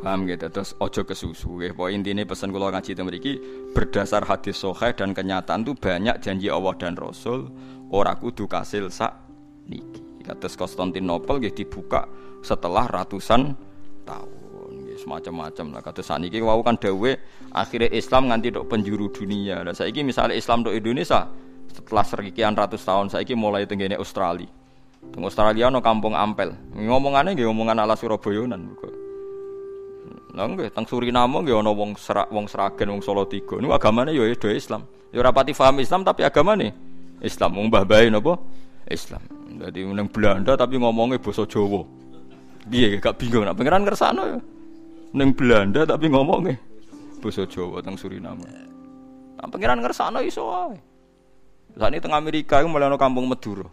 Paham gitu. Terus ojo kesusu. Ya. Pokoknya intinya pesan kula ngaji itu mriki berdasar hadis sahih dan kenyataan tuh banyak janji Allah dan Rasul ora kudu kasil sak niki. Kados Konstantinopel nggih dibuka setelah ratusan tahun. Nggih semacam-macam lah. Kados saniki wau kan dawe akhirnya Islam nganti dok penjuru dunia. Dan saiki misalnya Islam dok Indonesia setelah sekian ratus tahun saiki mulai tenggene Australia. Teng Australia no kampung Ampel. Ngomongannya nggih ngomongan ala Surabayanan. Lah nggih teng Suriname nggih ana wong serak wong Seragen wong Solo tiga. Niku agamane ya do Islam. Ya ora pati paham Islam tapi agamane Islam. Wong mbah bae napa? Islam. Dadi nang Belanda tapi ngomongnya basa Jawa. Piye gak bingung nak pangeran kersane ya. Ning Belanda tapi ngomongnya basa Jawa teng Suriname. Nah, pangeran kersane iso wae. Saat ini teng Amerika itu malah kampung Madura.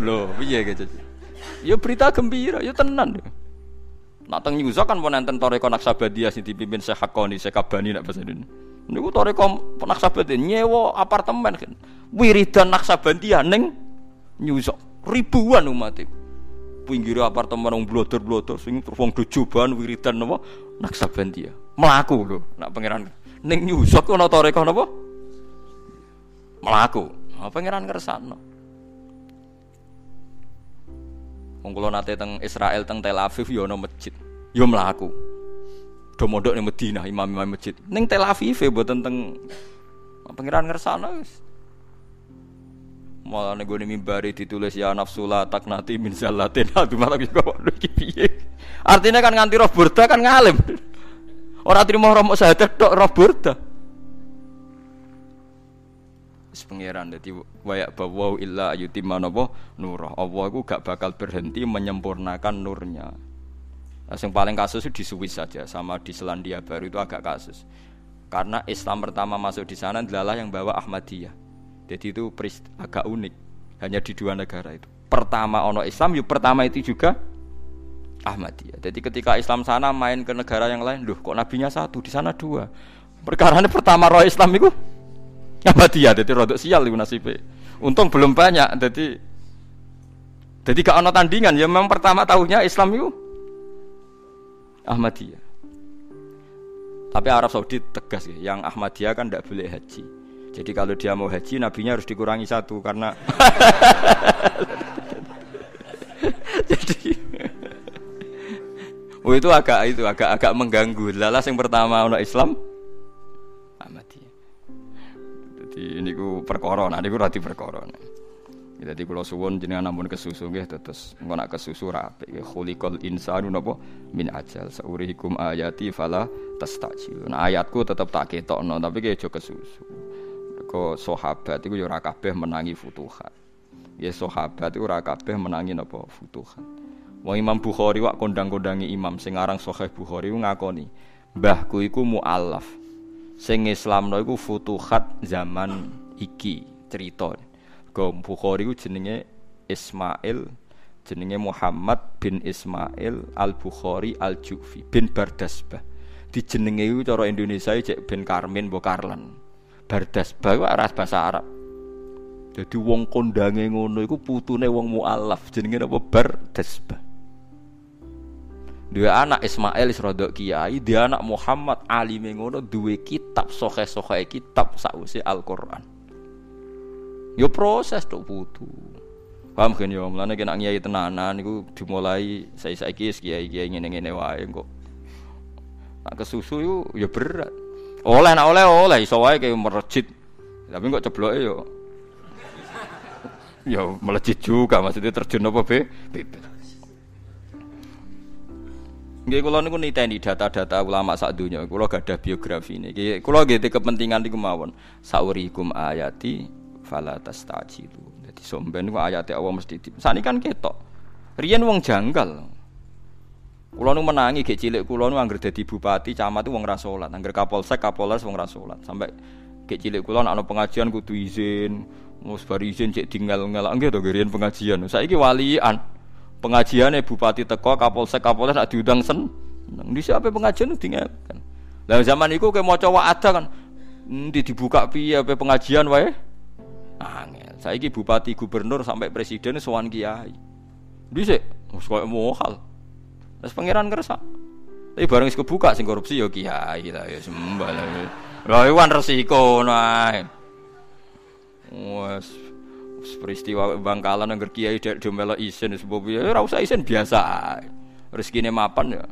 Loh, piye gitu. Ya berita gembira, ya tenan. Ya. Nak teng Nyuza kan pun enten toreko Naksabandia sing dipimpin Syekh Hakoni, Syekh Kabani nak bahasa Indonesia. Niku toreko Naksabandia nyewa apartemen kan. Wiridan Naksabandia ning Nyuza ribuan umat. Pinggir apartemen wong blodor-blodor sing wong dojoban wiridan napa Naksabandia. Melaku lho nak pangeran ning Nyuza ku ana toreko napa? Melaku. Nah, pangeran kersane. Wong kula nate teng Israel teng Tel Aviv ya ana masjid. Ya mlaku. Do mondok ning Madinah imam-imam masjid. Ning Tel Aviv ya mboten teng pangeran ngersana wis. Malah ning gone mimbari ditulis ya nafsula taknati min zallatin. Aduh malah kok iki piye. Artinya kan nganti roh burda kan ngalim. Ora trimo romo sahadat tok roh burda. Wis pangeran dadi wayak bawa illa ayutimma napa nurah. Allah iku gak bakal berhenti menyempurnakan nurnya. Nah, yang paling kasus itu di Swiss saja sama di Selandia Baru itu agak kasus. Karena Islam pertama masuk di sana adalah yang bawa Ahmadiyah. Jadi itu agak unik. Hanya di dua negara itu. Pertama ono Islam, yuk pertama itu juga Ahmadiyah. Jadi ketika Islam sana main ke negara yang lain, loh kok nabinya satu, di sana dua. Perkara pertama roh Islam itu Ahmadiyah jadi rodok sial itu nasibnya. Untung belum banyak jadi jadi gak ono tandingan ya memang pertama tahunya Islam itu Ahmadiyah. Tapi Arab Saudi tegas ya, yang Ahmadiyah kan tidak boleh haji. Jadi kalau dia mau haji, nabinya harus dikurangi satu karena. Jadi, oh itu agak itu agak agak mengganggu. Lalas yang pertama ono Islam, Jadi ini ku perkara, nah ini ku rati perkara. Jadi kalau suwon jenengan namun kesusu nggih terus engko nak kesusu rapi khuliqal insanu napa min ajal saurihikum ayati fala tastajil. Nah ayatku tetep tak ketokno tapi ki aja kesusu. Kok sahabat iku ya kabeh menangi futuhat. Ya sahabat iku ora menangi napa futuhat. Wong Imam Bukhari wak kondang-kondangi imam sing aran Sahih Bukhari ngakoni, mbahku iku mualaf. Sing Islamno iku futuhat zaman iki cerita. Go Bukhari ku jenenge Ismail jenenge Muhammad bin Ismail Al Bukhari Al Jufi bin Bardasbah. Dijenenge iku cara Indonesia cek bin Karmin mbok Karlan. Bardasbah ku aras bahasa Arab. Jadi wong kondange ngono iku putune wong mualaf jenenge apa Bardasbah. Dua anak Ismail Isrodok Kiai, dia anak Muhammad Ali ngono duwe kitab sohe-sohe kitab sausi Al-Qur'an. Yo proses tok putu. Paham kan yo, mulane kena kiai tenanan niku dimulai saya saiki kiai-kiai ngene-ngene wae kok. Nak kesusu yo yo berat. Oleh nak oleh oleh iso wae kayak merejit. Tapi kok cebloke yo yo melejit juga maksudnya terjun apa be? Bebas. Nggih kula niku niteni data-data ulama sak donya. Kula gadah biografi ini. Nggih kula nggih kepentingan niku mawon. Saurikum ayati fala tastajilu. Dadi somben ku ayate Allah mesti di. Sani kan ketok. Riyen wong janggal. Kula nu menangi gek cilik kula nu anggere dadi bupati camat wong ra salat, anggere kapolsek kapolres wong ra salat. Sampai gek cilik kula ana pengajian kudu izin. Mus bar izin cek tinggal-ngel nggih to pengajian. Saiki walian. Pengajiane bupati teko kapolsek kapolres nak diundang sen. Di siapa pengajian tinggal kan. Lah zaman iku ke maca ada kan. Ndi dibuka piye pengajian wae? Angel. Saiki bupati, gubernur sampai presiden sowan kiai. Dhisik wis koyo mohal. Terus pangeran kersa. Tapi bareng wis kebuka sing korupsi ya kiai lah ya sembah lah. Iwan resiko nae. Wes peristiwa Bangkalan angger kiai dek domelo isin sebab ya ora usah isin biasa. Rezekine mapan ya.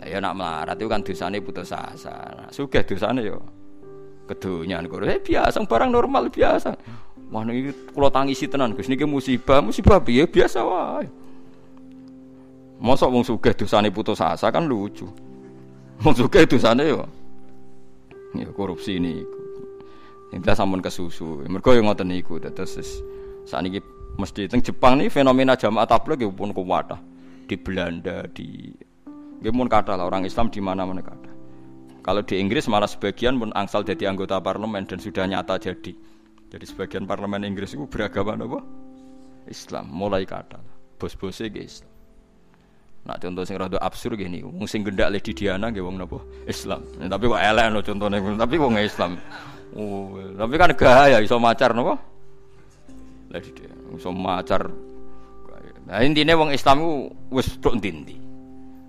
Lah ya nak melarat itu kan dosane putus asa. Sugih dosane ya kedonyan kok. Eh biasa barang normal biasa. Wah niki kula tangisi tenan Gus niki musibah, musibah piye biasa wae. Mosok wong sugih dosane putus asa kan lucu. Wong sugih dosane yo ya korupsi niku. Intinya sampun kesusu. Mergo yo ngoten niku terus sakniki mesti teng Jepang nih fenomena jamaah tabligh pun kuwat di Belanda di nggih pun kata lah orang Islam di mana-mana kata. Kalau di Inggris malah sebagian pun angsal jadi anggota parlemen dan sudah nyata jadi. Jadi sebagian parlemen Inggris itu beragama apa? Islam, mulai kata. Bos-bosnya Islam. Nah contoh sing rada absurd gini, wong sing gendak Lady Diana nggih wong napa? Islam. Ya, tapi kok elek no contohnya, tapi wong Islam. Oh, tapi kan gaya iso macar napa? Lady Diana, iso macar. Nah intinya wong Islam ku wis tok ndi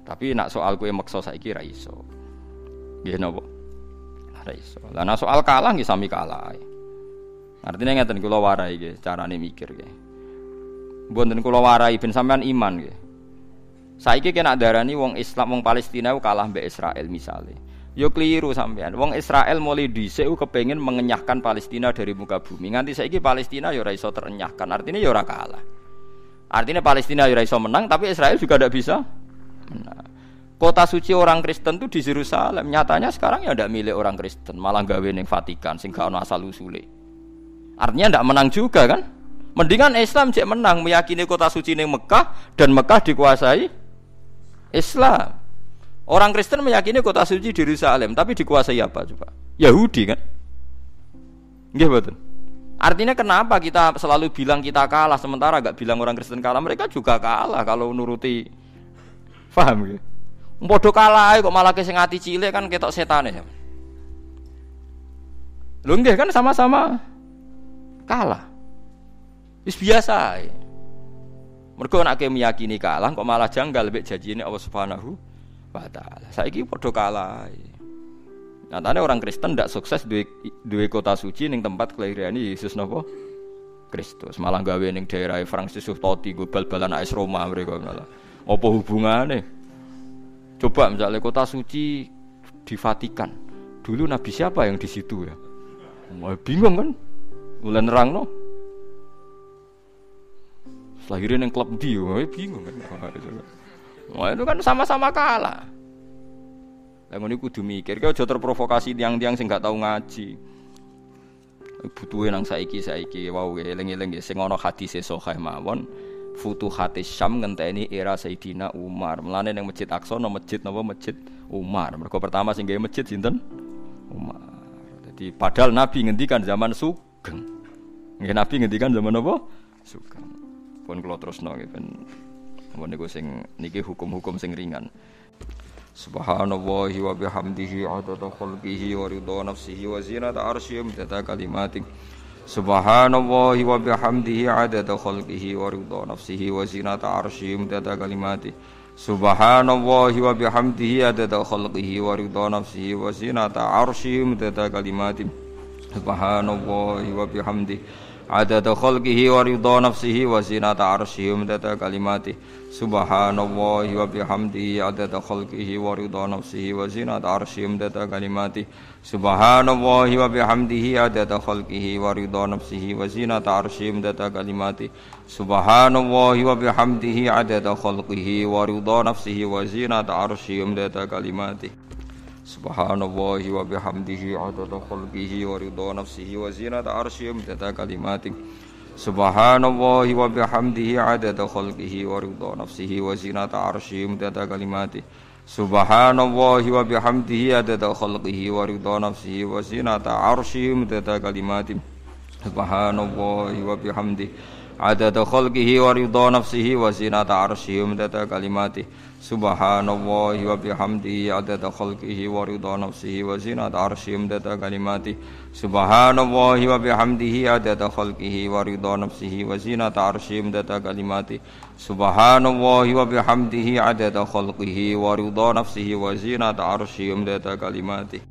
Tapi nak soal kue maksa saiki ra iso. Nggih napa? Ra iso. Lah nak soal kalah nggih sami kalah. Artinya ngeten kula warai nggih carane mikir nggih. Mboten kula warai ben sampean iman nggih. Saiki kena darani wong Islam wong Palestina kalah mbek Israel misalnya. Yo keliru sampean. Wong Israel mulai dhisik kepengin mengenyahkan Palestina dari muka bumi. Nganti saiki Palestina yo ora terenyahkan. Artinya yo ora kalah. Artinya Palestina yo ora menang tapi Israel juga tidak bisa menang. Kota suci orang Kristen tuh di Yerusalem. Nyatanya sekarang ya tidak milik orang Kristen, malah gawe ning Vatikan sing gak ono asal usule. Artinya tidak menang juga kan? Mendingan Islam cek menang meyakini kota suci ning Mekah dan Mekah dikuasai Islam. Orang Kristen meyakini kota suci di Yerusalem, tapi dikuasai apa coba? Yahudi kan? Nggih betul. Artinya kenapa kita selalu bilang kita kalah sementara gak bilang orang Kristen kalah? Mereka juga kalah kalau nuruti paham gitu. Bodoh kalah kok malah ke ati cilik kan ketok setan ya. Lho nggih kan sama-sama kalah. Wis biasa. Mergo nek meyakini kalah kok malah janggal mek janjine Allah Subhanahu wa taala. Saiki padha kalah. Nyatane orang Kristen ndak sukses duwe duwe kota suci ning tempat kelahiran Yesus napa? Kristus. Malah gawe ning daerah Francis Totti go bal-balan AS Roma mereka malah. Apa hubungane? Coba misalnya kota suci di Vatikan. Dulu nabi siapa yang di situ ya? Bingung kan? Mulai nerang no. Lahirin yang klub di, bingung kan. Wah itu kan sama-sama kalah. Lah ngono kudu mikir, kau aja terprovokasi tiang-tiang sing gak tau ngaji. Butuhe nang saiki-saiki wow eling-eling sing ana hadise sahih mawon. Futuhati Syam ngenteni era Sayyidina Umar. Mulane ning Masjid Aqsa no masjid napa Masjid Umar. Mergo pertama sing gawe masjid sinten? Umar. Jadi padahal Nabi ngendikan zaman Sugeng. Nggih Nabi ngendikan zaman apa? Sugeng pun kalau terus nggih mun niku sing niki hukum-hukum sing ringan. Subhanallahi wa bihamdihi adada khalqihi wa ridha nafsihi wa zinata arsyihi wa kalimatih Subhanallahi wa bihamdihi adada khalqihi wa ridha nafsihi wa zinata arsyihi wa kalimatih Subhanallahi wa bihamdihi adada khalqihi wa ridha nafsihi wa zinata arsyihi wa kalimatih Subhanallahi wa bihamdihi adada khalqihi wa ridha nafsihi wa zinata arsyihi wa kalimati subhanallahi wa bihamdihi adada khalqihi wa ridha nafsihi wa zinata arsyihi wa kalimati subhanallahi wa bihamdihi adada khalqihi wa ridha nafsihi wa zinata arsyihi wa kalimati subhanallahi wa bihamdihi adada khalqihi nafsihi wa bihamdihi adada khalqihi wa ridha nafsihi wa zinata arsyihi wa kalimatih Subhanallahi wa bihamdihi adada khalqihi wa ridha nafsihi wa zinata arsyihi wa kalimatih Subhanallahi wa bihamdihi adada khalqihi wa ridha nafsihi wa zinata arsyihi wa kalimatih Subhanallahi wa bihamdihi عدد خلقه ورضا نفسه وزنة عرشه ومدد كلماته. سبحان الله وبحمده عدد خلقه ورضا نفسه وزنة عرشه ومدد كلماته. سبحان الله وبحمده عدد خلقه ورضا نفسه وزنة عرشه ومدد كلماته. سبحان الله وبحمده عدد خلقه ورضا نفسه وزنة عرشه ومدد كلماته.